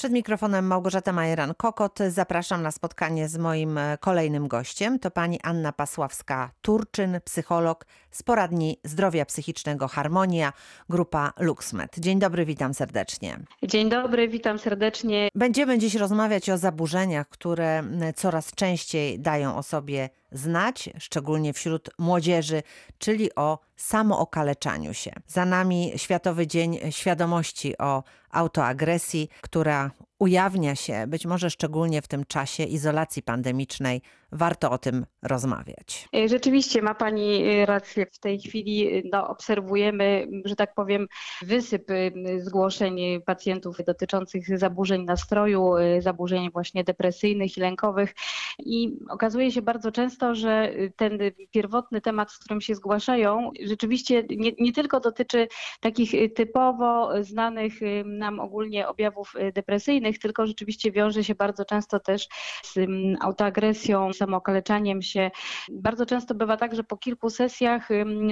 Przed mikrofonem Małgorzata Majeran-Kokot. Zapraszam na spotkanie z moim e, kolejnym gościem. To pani Anna Pasławska-Turczyn, psycholog z poradni zdrowia psychicznego Harmonia, grupa LuxMed. Dzień dobry, witam serdecznie. Dzień dobry, witam serdecznie. Będziemy dziś rozmawiać o zaburzeniach, które coraz częściej dają o sobie znać, szczególnie wśród młodzieży, czyli o samookaleczaniu się. Za nami Światowy Dzień Świadomości o autoagresji, która ujawnia się być może szczególnie w tym czasie izolacji pandemicznej. Warto o tym rozmawiać. E, rzeczywiście ma Pani e, rację. W tej chwili e, no, obserwujemy, że tak powiem, wysyp zgłoszeń pacjentów dotyczących zaburzeń nastroju, zaburzeń właśnie depresyjnych i lękowych. I okazuje się bardzo często, że ten pierwotny temat, z którym się zgłaszają, rzeczywiście nie, nie tylko dotyczy takich typowo znanych nam ogólnie objawów depresyjnych, tylko rzeczywiście wiąże się bardzo często też z autoagresją, samookaleczaniem się. Bardzo często bywa tak, że po kilku sesjach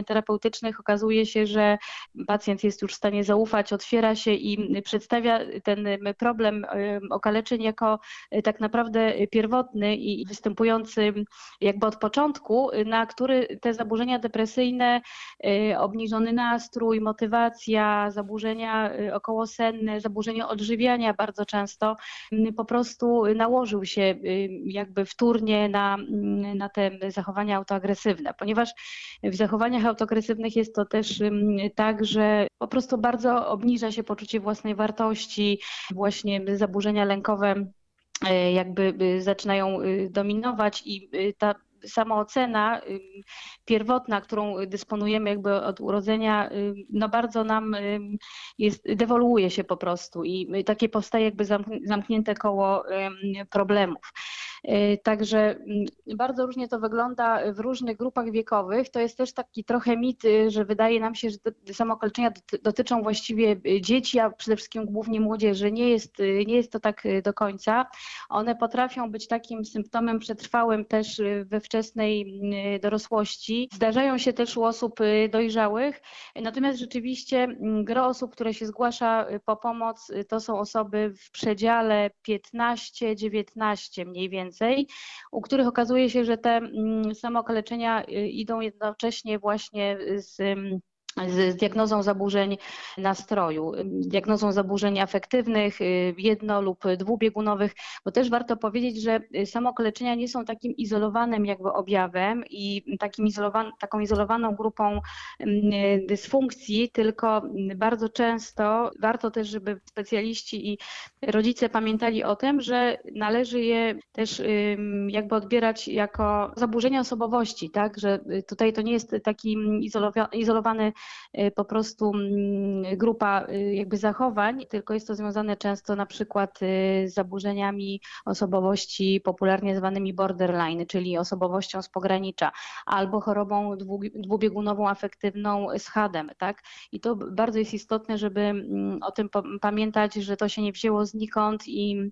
terapeutycznych okazuje się, że pacjent jest już w stanie zaufać, otwiera się i przedstawia ten problem okaleczeń jako e, tak naprawdę pierwotny i występujący jakby od początku, na który te zaburzenia depresyjne, e, obniżony nastrój, motywacja, zaburzenia okołosenne, zaburzenia odżywiania bardzo często po prostu nałożył się jakby wtórnie na na, na te zachowania autoagresywne, ponieważ w zachowaniach autoagresywnych jest to też tak, że po prostu bardzo obniża się poczucie własnej wartości, właśnie zaburzenia lękowe e, jakby y, zaczynają y, dominować i ta samoocena pierwotna, którą dysponujemy jakby od urodzenia, no bardzo nam jest, dewoluuje się po prostu i takie powstaje jakby zamknięte koło problemów. E, także mm, bardzo różnie to wygląda w różnych grupach wiekowych. To jest też taki trochę mit, y, że wydaje nam się, że samookaleczenia dotyczą właściwie y, dzieci, a przede wszystkim głównie młodzieży. Nie jest, y, nie jest to tak do końca. One potrafią być takim symptomem przetrwałym też we wczesnej dorosłości. Zdarzają się też u osób dojrzałych, natomiast rzeczywiście mm, gro osób, które się zgłasza po pomoc, to są osoby w przedziale 15-19 mniej więcej więcej, u których okazuje się, że te mm, samookaleczenia y, idą jednocześnie właśnie z mm, z diagnozą zaburzeń nastroju, diagnozą zaburzeń afektywnych, y, jedno- lub dwubiegunowych, bo też warto powiedzieć, że samokoleczenia nie są takim izolowanym jakby objawem i takim izolowan taką izolowaną grupą mm, dysfunkcji, tylko bardzo często warto też, żeby specjaliści i rodzice pamiętali o tym, że należy je też jakby odbierać jako zaburzenia osobowości, tak, że tutaj to nie jest taki izolowany Y, po prostu mm, grupa y, jakby zachowań, tylko jest to związane często na przykład y, z zaburzeniami osobowości popularnie zwanymi borderline, czyli osobowością z pogranicza, albo chorobą dwubiegunową afektywną z hadem, tak? I to bardzo jest istotne, żeby mm, o tym pamiętać, że to się nie wzięło znikąd i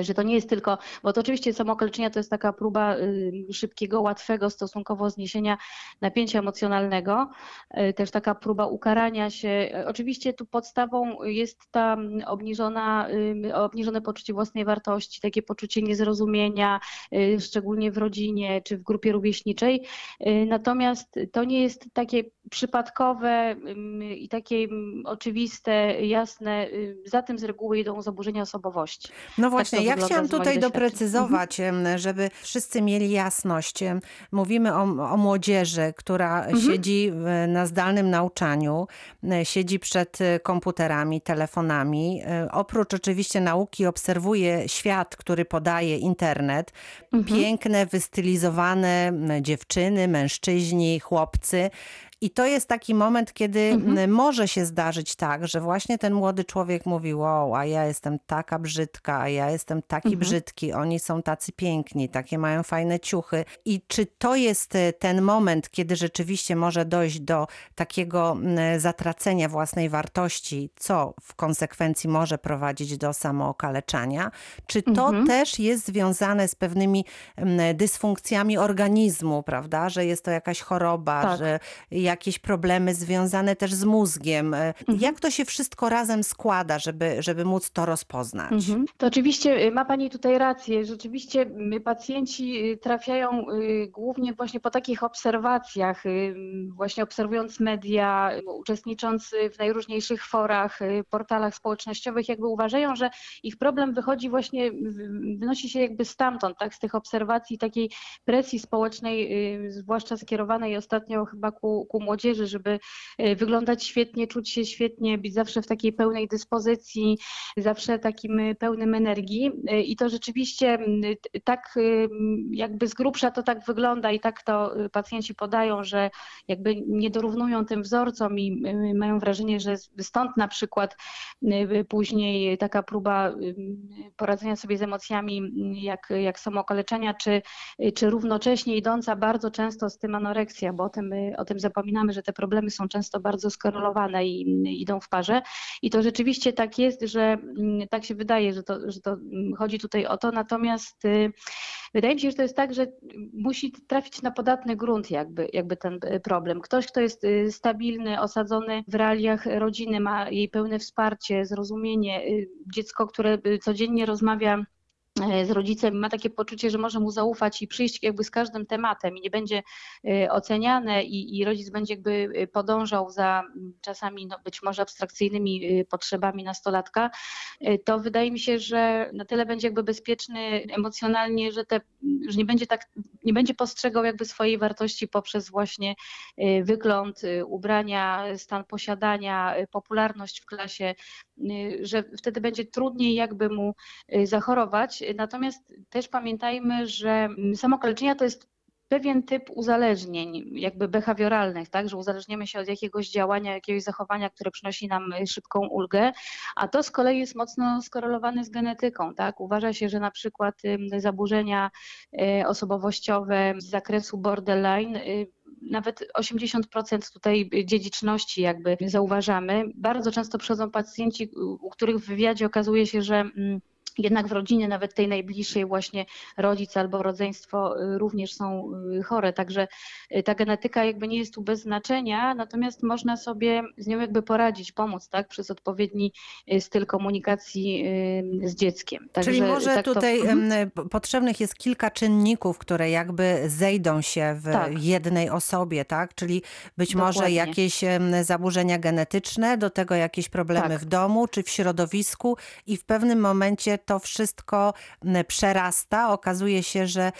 że to nie jest tylko, bo to oczywiście samookaleczenia to jest taka próba y, szybkiego, łatwego stosunkowo zniesienia napięcia emocjonalnego, e, też taka próba ukarania się. E, oczywiście tu podstawą jest ta obniżona, y, obniżone poczucie własnej wartości, takie poczucie niezrozumienia, y, szczególnie w rodzinie czy w grupie rówieśniczej. Natomiast to nie jest takie przypadkowe i takie oczywiste, jasne. Za tym z reguły idą zaburzenia osobowości. No właśnie, tak ja chciałam tutaj doprecyzować, mhm. żeby wszyscy mieli jasność. Mówimy o, o młodzieży, która mhm. siedzi na zdalnym nauczaniu, siedzi przed komputerami, telefonami. Oprócz oczywiście nauki obserwuje świat, który podaje internet. Mhm. Piękne, wystylizowane dziewczyny, mężczyźni, chłopcy i to jest taki moment, kiedy mhm. może się zdarzyć tak, że właśnie ten młody człowiek mówi: Wow, a ja jestem taka brzydka, a ja jestem taki mhm. brzydki, oni są tacy piękni, takie mają fajne ciuchy. I czy to jest e, ten moment, kiedy rzeczywiście może dojść do takiego zatracenia własnej wartości, co w konsekwencji może prowadzić do samookaleczania? Czy to mhm. też jest związane z pewnymi dysfunkcjami organizmu, prawda? Że jest to jakaś choroba, tak. że jakieś problemy związane też z mózgiem. Mhm. Jak to się wszystko razem składa, żeby, żeby móc to rozpoznać? Mhm. To oczywiście y, ma Pani tutaj rację. Rzeczywiście y, pacjenci y, trafiają głównie właśnie po takich obserwacjach, właśnie obserwując media, uczestnicząc w najróżniejszych forach, portalach społecznościowych, jakby uważają, że ich problem wychodzi właśnie, wynosi się jakby stamtąd, tak, z tych obserwacji takiej presji społecznej, zwłaszcza skierowanej ostatnio chyba ku, ku młodzieży, żeby wyglądać świetnie, czuć się świetnie, być zawsze w takiej pełnej dyspozycji, zawsze takim pełnym energii. I to rzeczywiście tak jakby z grubsza to tak wygląda i tak to pacjenci podają, że jakby nie dorównują tym wzorcom i mają wrażenie, że stąd na przykład później taka próba poradzenia sobie z emocjami jak, jak samookaleczenia, czy, czy równocześnie idąca bardzo często z tym anoreksja, bo o tym, o tym zapominamy, że te problemy są często bardzo skorelowane i idą w parze. I to rzeczywiście tak jest, że tak się wydaje, że to, że to chodzi tutaj o to, natomiast y, wydaje mi się, że to jest tak, że musi trafić na podatny grunt jakby, jakby ten y, problem. Ktoś, kto jest y, stabilny, osadzony w realiach rodziny, ma jej pełne wsparcie, zrozumienie, dziecko, które codziennie rozmawia z rodzicem ma takie poczucie, że może mu zaufać i przyjść jakby z każdym tematem i nie będzie e, oceniane i, i rodzic będzie jakby e, podążał za czasami no być może abstrakcyjnymi potrzebami nastolatka, to wydaje mi się, że na tyle będzie jakby bezpieczny emocjonalnie, że, te, że nie będzie tak, nie będzie postrzegał jakby swojej wartości poprzez właśnie wygląd, ubrania, stan posiadania, popularność w klasie, że wtedy będzie trudniej jakby mu zachorować. Natomiast też pamiętajmy, że samokaleczenia to jest pewien typ uzależnień, jakby behawioralnych, tak, że uzależniamy się od jakiegoś działania, jakiegoś zachowania, które przynosi nam szybką ulgę, a to z kolei jest mocno skorelowane z genetyką, tak. Uważa się, że na przykład zaburzenia y, osobowościowe z zakresu borderline y, nawet 80% tutaj dziedziczności jakby zauważamy. Bardzo często przychodzą pacjenci, u których w wywiadzie okazuje się, że mm, jednak w rodzinie, nawet tej najbliższej, właśnie rodzic albo rodzeństwo y, również są y, chore. Także y, ta genetyka jakby nie jest tu bez znaczenia, natomiast można sobie z nią jakby poradzić, pomóc, tak, przez odpowiedni styl komunikacji z dzieckiem. Także, Czyli może tak tutaj to... Mhm. potrzebnych jest kilka czynników, które jakby zejdą się w tak. jednej osobie, tak? Czyli być Dokładnie. może jakieś zaburzenia genetyczne, do tego jakieś problemy tak. w domu czy w środowisku i w pewnym momencie to wszystko przerasta. Okazuje się, że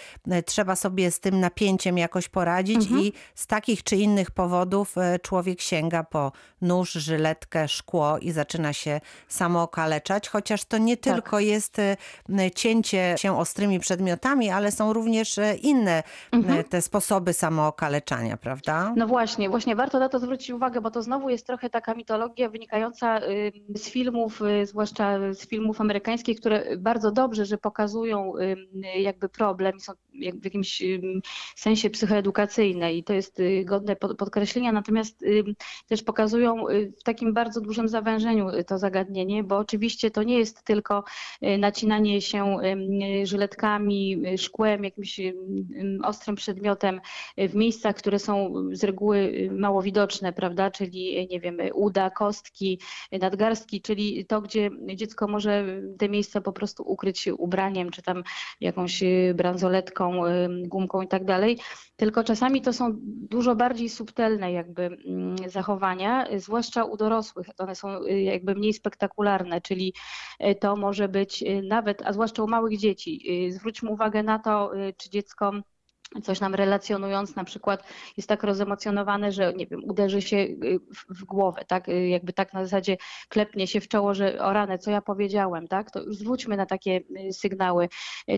trzeba sobie z tym napięciem jakoś poradzić mhm. i z takich czy innych powodów e, człowiek sięga po nóż, żyletkę, szkło i zaczyna się samookaleczać, chociaż to nie tak. tylko jest e, cięcie się ostrymi przedmiotami, ale są również e, inne mhm. te sposoby samookaleczania, prawda? No właśnie, właśnie warto na to zwrócić uwagę, bo to znowu jest trochę taka mitologia wynikająca z filmów, zwłaszcza z filmów amerykańskich, które bardzo dobrze, że pokazują jakby problem, są w jakimś sensie psychoedukacyjne i to jest y, godne podkreślenia, natomiast też pokazują y, w takim bardzo dużym zawężeniu y, to zagadnienie, bo oczywiście to nie jest tylko nacinanie się żyletkami, szkłem, jakimś ostrym przedmiotem w miejscach, które są z reguły mało widoczne, prawda, czyli nie wiem, uda, kostki, nadgarstki, czyli to, gdzie dziecko może te miejsca po prostu ukryć ubraniem, czy tam jakąś y, bransoletką, y, gumką i tak dalej. Tylko czasami to są dużo bardziej subtelne jakby mm, zachowania, zwłaszcza u dorosłych. One są y, jakby mniej spektakularne, czyli to może być nawet, a zwłaszcza u małych dzieci. Zwróćmy uwagę na to, czy dziecko coś nam relacjonując, na przykład jest tak rozemocjonowane, że nie wiem, uderzy się y, w, głowę, tak, y, jakby tak na zasadzie klepnie się w czoło, że o co ja powiedziałem, tak, to zwróćmy na takie y, sygnały.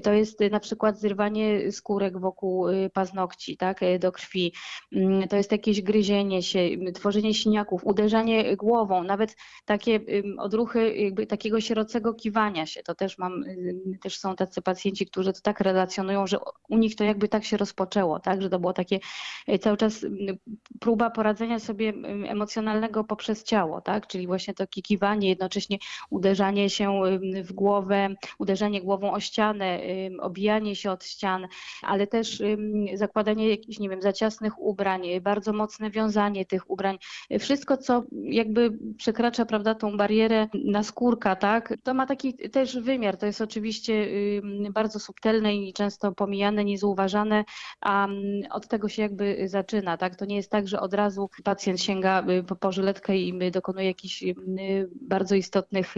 To jest na przykład zrywanie skórek wokół paznokci, tak, do krwi. Mm, to jest jakieś gryzienie się, tworzenie siniaków, uderzanie głową, nawet takie odruchy jakby takiego sierocego kiwania się. To też mam, też są tacy pacjenci, którzy to tak relacjonują, że u nich to jakby tak się rozpoczęło, tak, że to było takie cały czas próba poradzenia sobie emocjonalnego poprzez ciało, tak, czyli właśnie to kikiwanie, jednocześnie uderzanie się w głowę, uderzanie głową o ścianę, obijanie się od ścian, ale też zakładanie jakichś, nie wiem, za ubrań, bardzo mocne wiązanie tych ubrań, wszystko, co jakby przekracza, prawda, tą barierę na skórka, tak, to ma taki też wymiar, to jest oczywiście bardzo subtelne i często pomijane, niezauważane, a od tego się jakby zaczyna, tak, to nie jest tak, że od razu pacjent sięga y, po żyletkę i dokonuje jakichś bardzo istotnych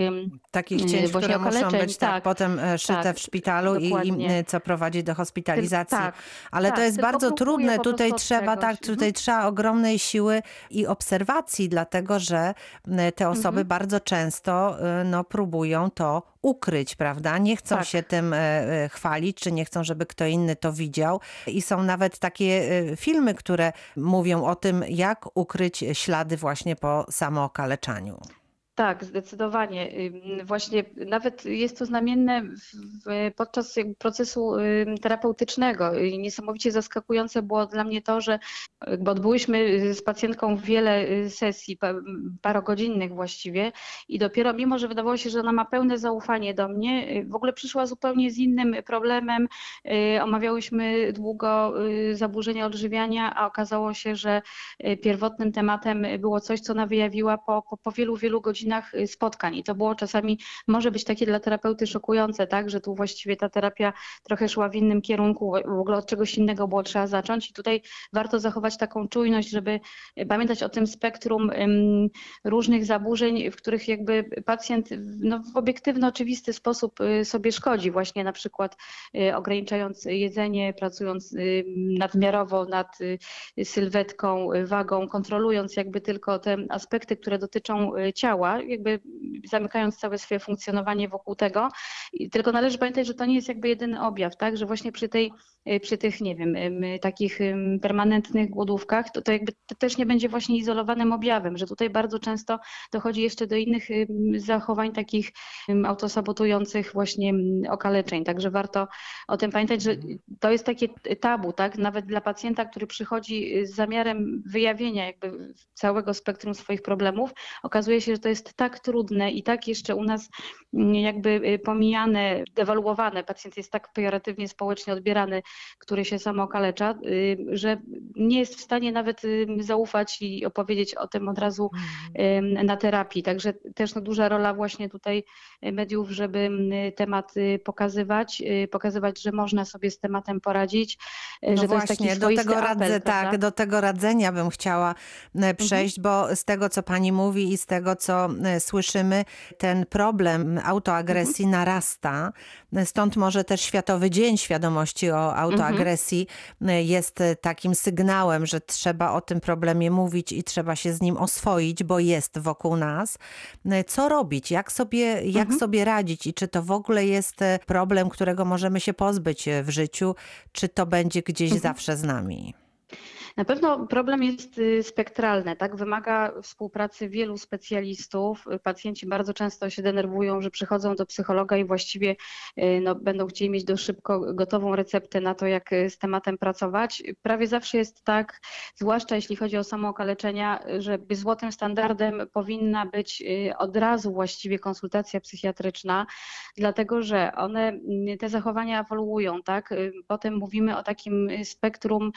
takich cięć, które muszą być tak, tak potem e, szyte tak, w szpitalu i, i, co prowadzi do hospitalizacji. Tak, Ale to tak, jest bardzo trudne. Tutaj trzeba tak, tutaj trzeba ogromnej siły i obserwacji, dlatego że te osoby mhm. bardzo często y, no, próbują to ukryć, prawda? Nie chcą tak. się tym e, e, chwalić, czy nie chcą, żeby kto inny to widział. I są nawet takie e, filmy, które mówią o tym, jak ukryć ślady właśnie po samookaleczaniu. Tak, zdecydowanie. Właśnie nawet jest to znamienne podczas procesu terapeutycznego. Niesamowicie zaskakujące było dla mnie to, że odbyłyśmy z pacjentką wiele y, sesji, parogodzinnych właściwie i dopiero mimo, że wydawało się, że ona ma pełne zaufanie do mnie, y, w ogóle przyszła zupełnie z innym problemem. Y, omawiałyśmy długo zaburzenia odżywiania, a okazało się, że pierwotnym tematem było coś, co ona wyjawiła po, po, po wielu, wielu godzinach godzinach y, spotkań. I to było czasami, może być takie dla terapeuty szokujące, tak, że tu właściwie ta terapia trochę szła w innym kierunku, w ogóle od czegoś innego było trzeba zacząć. I tutaj warto zachować taką czujność, żeby y, pamiętać o tym spektrum różnych zaburzeń, w których jakby pacjent no, w obiektywny, oczywisty sposób y, sobie szkodzi, właśnie na przykład ograniczając jedzenie, pracując nadmiarowo nad sylwetką, wagą, kontrolując jakby tylko te aspekty, które dotyczą ciała, jakby zamykając całe swoje funkcjonowanie wokół tego. Tylko należy pamiętać, że to nie jest jakby jedyny objaw, tak? Że właśnie przy tej, przy tych, nie wiem, takich permanentnych głodówkach, to, to jakby to też nie będzie właśnie izolowanym objawem, że tutaj bardzo często dochodzi jeszcze do innych zachowań takich autosabotujących właśnie okaleczeń. Także warto o tym pamiętać, że to jest takie tabu, tak? Nawet dla pacjenta, który przychodzi z zamiarem wyjawienia jakby całego spektrum swoich problemów, okazuje się, że to jest tak trudne i tak jeszcze u nas mm, jakby y, pomijane, dewaluowane, pacjent jest tak pejoratywnie społecznie odbierany, który się samo okalecza, y, że nie jest w stanie nawet y, zaufać i opowiedzieć o tym od razu mhm. na terapii. Także też no, duża rola właśnie tutaj mediów, żeby temat pokazywać, pokazywać, że można sobie z tematem poradzić, no że właśnie, to jest taki do tego apel, Tak, do tego radzenia bym chciała przejść, mhm. bo z tego, co pani mówi i z tego, co e, słyszymy, ten problem autoagresji mhm. narasta. Stąd może też Światowy Dzień Świadomości o Autoagresji mhm. jest takim sygnałem, że trzeba o tym problemie mówić i trzeba się z nim oswoić, bo jest wokół nas. Co robić? Jak sobie, jak mhm. sobie radzić? I czy to w ogóle jest problem, którego możemy się pozbyć w życiu? Czy to będzie gdzieś mhm. zawsze z nami? Na pewno problem jest y, spektralny, tak? Wymaga współpracy wielu specjalistów. Pacjenci bardzo często się denerwują, że przychodzą do psychologa i właściwie y, no, będą chcieli mieć do szybko gotową receptę na to, jak y, z tematem pracować. Prawie zawsze jest tak, zwłaszcza jeśli chodzi o samookaleczenia, że złotym standardem powinna być od razu właściwie konsultacja psychiatryczna, dlatego że one, te zachowania ewoluują, tak? Potem mówimy o takim spektrum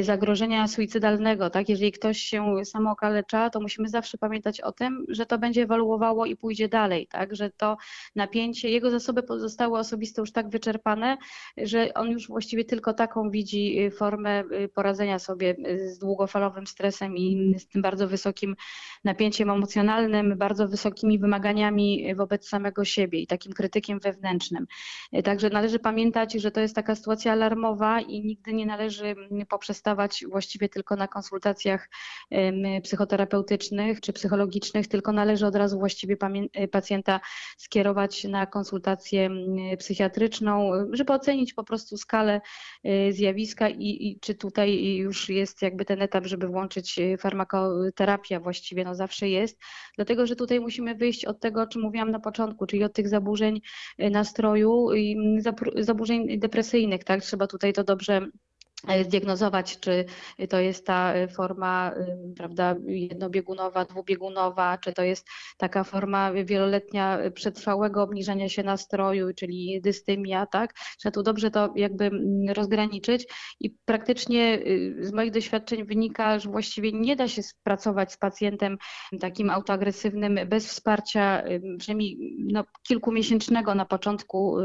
zagrożenia suicydalnego, tak? Jeżeli ktoś się samookalecza, to musimy zawsze pamiętać o tym, że to będzie ewoluowało i pójdzie dalej, tak? Że to napięcie, jego zasoby zostały osobiste już tak wyczerpane, że on już właściwie tylko taką widzi y, formę y, poradzenia sobie z długofalowym stresem i z tym bardzo wysokim napięciem emocjonalnym, bardzo wysokimi wymaganiami wobec samego siebie i takim krytykiem wewnętrznym. Także należy pamiętać, że to jest taka sytuacja alarmowa i nigdy nie należy poprzestawać właściwie właściwie tylko na konsultacjach psychoterapeutycznych czy psychologicznych, tylko należy od razu właściwie y, pacjenta skierować na konsultację psychiatryczną, żeby ocenić po prostu skalę y, zjawiska i, i czy tutaj już jest jakby ten etap, żeby włączyć y, farmakoterapię, właściwie no zawsze jest, dlatego że tutaj musimy wyjść od tego, o czym mówiłam na początku, czyli od tych zaburzeń nastroju i zaburzeń depresyjnych, tak? Trzeba tutaj to dobrze E, zdiagnozować, czy to jest ta e, forma prawda, jednobiegunowa, dwubiegunowa, czy to jest taka forma wieloletnia przetrwałego obniżania się nastroju, czyli dystymia, tak? Trzeba tu dobrze to jakby mm, rozgraniczyć i praktycznie y, z moich doświadczeń wynika, że właściwie nie da się pracować z pacjentem takim autoagresywnym bez wsparcia przynajmniej no, kilkumiesięcznego na początku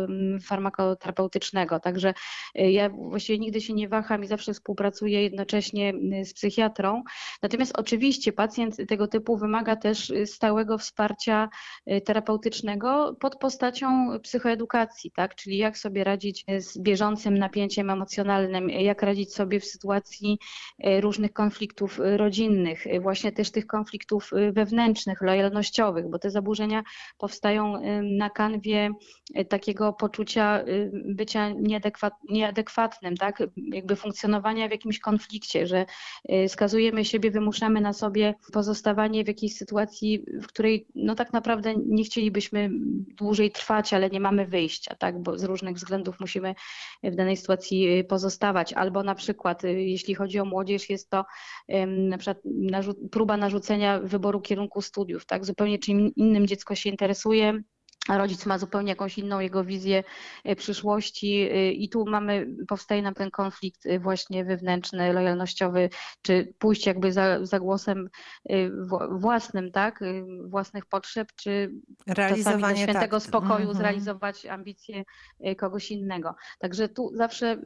farmakoterapeutycznego. Także ja właściwie nigdy się nie waham i zawsze współpracuję jednocześnie y, z psychiatrą. Natomiast oczywiście pacjent tego typu wymaga też y, stałego wsparcia y, terapeutycznego pod postacią psychoedukacji, tak? czyli jak sobie radzić z bieżącym napięciem emocjonalnym, jak radzić sobie w sytuacji różnych konfliktów rodzinnych, właśnie też tych konfliktów wewnętrznych, lojalnościowych, bo te zaburzenia powstają na kanwie takiego poczucia bycia nieadekwatnym, tak? jakby funkcjonowania w jakimś konflikcie, że y, skazujemy siebie, wymuszamy na sobie pozostawanie w jakiejś sytuacji, w której no tak naprawdę nie chcielibyśmy dłużej trwać, ale nie mamy wyjścia, tak, bo z różnych względów musimy w danej sytuacji y, pozostawać. Albo na przykład, y, jeśli chodzi o młodzież, jest to na przykład próba narzucenia wyboru kierunku studiów, tak, zupełnie czym innym dziecko się interesuje, rodzic ma zupełnie jakąś inną jego wizję e, przyszłości e, i tu mamy, powstaje nam ten konflikt e, właśnie wewnętrzny, lojalnościowy, czy pójść jakby za, za głosem własnym, tak, własnych potrzeb, czy do świętego tak. spokoju mm -hmm. zrealizować ambicje kogoś innego. Także tu zawsze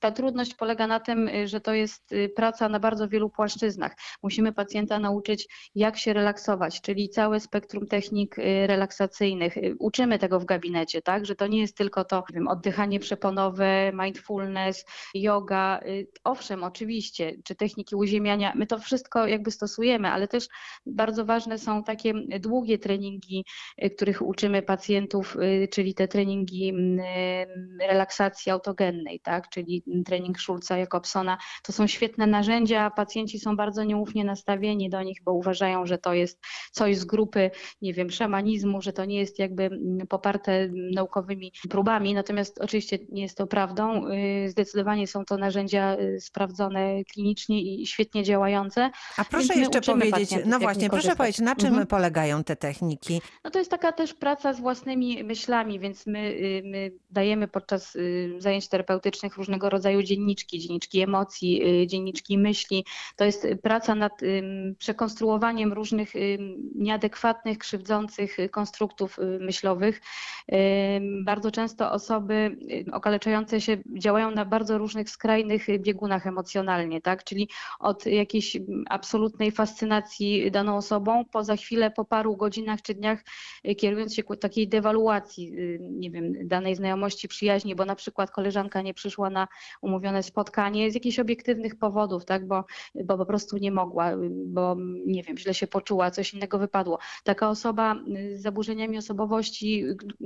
ta trudność polega na tym, że to jest praca na bardzo wielu płaszczyznach. Musimy pacjenta nauczyć, jak się relaksować, czyli całe spektrum technik relaksacyjnych, uczymy tego w gabinecie, tak? Że to nie jest tylko to wiem, oddychanie przeponowe, mindfulness, yoga. Y, owszem, oczywiście, czy techniki uziemiania, my to wszystko jakby stosujemy, ale też bardzo ważne są takie długie treningi, y, których uczymy pacjentów, y, czyli te treningi mm, relaksacji autogennej, tak? Czyli trening Schulza, Jakobsona. To są świetne narzędzia, pacjenci są bardzo nieufnie nastawieni do nich, bo uważają, że to jest coś z grupy, nie wiem, szamanizmu, że to nie jest jakby jakby poparte naukowymi próbami, natomiast oczywiście nie jest to prawdą. Y, zdecydowanie są to narzędzia y, sprawdzone klinicznie i świetnie działające. A proszę jeszcze powiedzieć, no właśnie, proszę powiedzieć, na czym mhm. polegają te techniki? No to jest taka też praca z własnymi myślami, więc my, y, my dajemy podczas zajęć terapeutycznych różnego rodzaju dzienniczki, dzienniczki emocji, dzienniczki myśli. To jest praca nad przekonstruowaniem różnych nieadekwatnych, krzywdzących konstruktów myślowych myślowych. Bardzo często osoby okaleczające się działają na bardzo różnych skrajnych biegunach emocjonalnie, tak? czyli od jakiejś absolutnej fascynacji daną osobą, po za chwilę, po paru godzinach czy dniach y, kierując się ku takiej dewaluacji, y, nie wiem, danej znajomości, przyjaźni, bo na przykład koleżanka nie przyszła na umówione spotkanie z jakichś obiektywnych powodów, tak? bo, bo po prostu nie mogła, bo nie wiem, źle się poczuła, coś innego wypadło. Taka osoba y, z zaburzeniami osobowości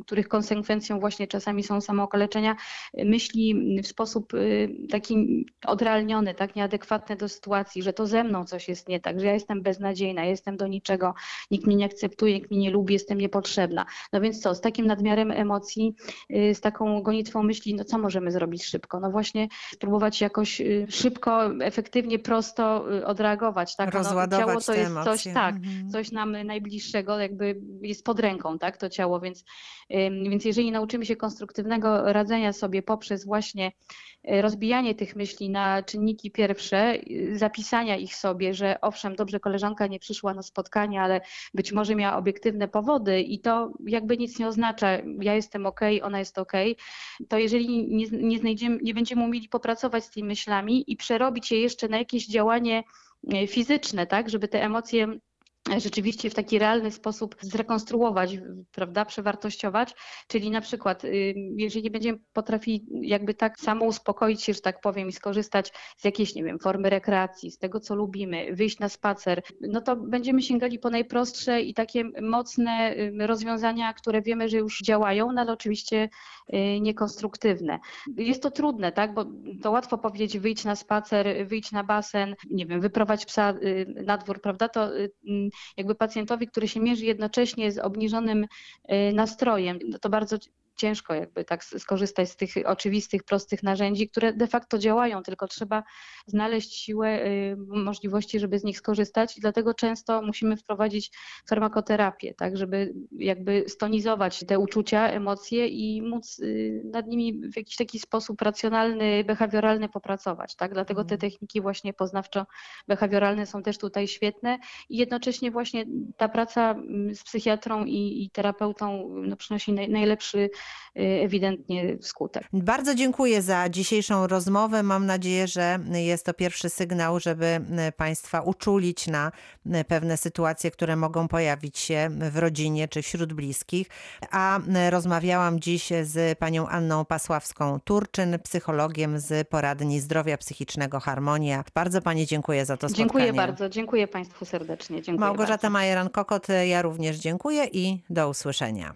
których konsekwencją właśnie czasami są samookaleczenia, myśli w sposób y, taki odrealniony, tak nieadekwatny do sytuacji, że to ze mną coś jest nie tak, że ja jestem beznadziejna, jestem do niczego, nikt mnie nie akceptuje, nikt mnie nie lubi, jestem niepotrzebna. No więc co, z takim nadmiarem emocji, y, z taką gonitwą myśli, no co możemy zrobić szybko? No właśnie spróbować jakoś y, szybko, efektywnie, prosto odreagować. Tak? Rozładować no, ciało to jest coś, tak, mhm. coś nam najbliższego, jakby jest pod ręką, tak, to ciało więc, więc jeżeli nauczymy się konstruktywnego radzenia sobie poprzez właśnie e, rozbijanie tych myśli na czynniki pierwsze, zapisania ich sobie, że owszem, dobrze, koleżanka nie przyszła na spotkanie, ale być może miała obiektywne powody i to jakby nic nie oznacza, ja jestem ok, ona jest ok, to jeżeli nie, nie, znajdziemy, nie będziemy umieli popracować z tymi myślami i przerobić je jeszcze na jakieś działanie e, fizyczne, tak, żeby te emocje rzeczywiście w taki realny sposób zrekonstruować, prawda, przewartościować, czyli na przykład y, jeżeli będziemy potrafili jakby tak samo uspokoić się, że tak powiem i skorzystać z jakiejś, nie wiem, formy rekreacji, z tego co lubimy, wyjść na spacer, no to będziemy sięgali po najprostsze i takie mocne y, rozwiązania, które wiemy, że już działają, no ale oczywiście y, niekonstruktywne. Jest to trudne, tak, bo to łatwo powiedzieć wyjdź na spacer, wyjdź na basen, nie wiem, wyprowadź psa na dwór, prawda, to jakby pacjentowi, który się mierzy jednocześnie z obniżonym y, nastrojem, to bardzo ciężko jakby tak skorzystać z tych oczywistych, prostych narzędzi, które de facto działają, tylko trzeba znaleźć siłę, możliwości, żeby z nich skorzystać i dlatego często musimy wprowadzić farmakoterapię, tak, żeby jakby stonizować te uczucia, emocje i móc nad nimi w jakiś taki sposób racjonalny, behawioralny popracować, tak, dlatego te techniki właśnie poznawczo-behawioralne są też tutaj świetne i jednocześnie właśnie ta praca z psychiatrą i, i terapeutą no, przynosi naj, najlepszy y, ewidentnie skutek. Bardzo dziękuję za dzisiejszą rozmowę. Mam nadzieję, że jest to pierwszy sygnał, żeby Państwa uczulić na pewne sytuacje, które mogą pojawić się w rodzinie czy wśród bliskich. A rozmawiałam dziś z panią Anną Pasławską-Turczyn, psychologiem z poradni zdrowia psychicznego Harmonia. Bardzo pani dziękuję za to spotkanie. Dziękuję bardzo, dziękuję Państwu serdecznie. Dziękuję Małgorzata. Majeran-Kokot, ja również dziękuję i do usłyszenia.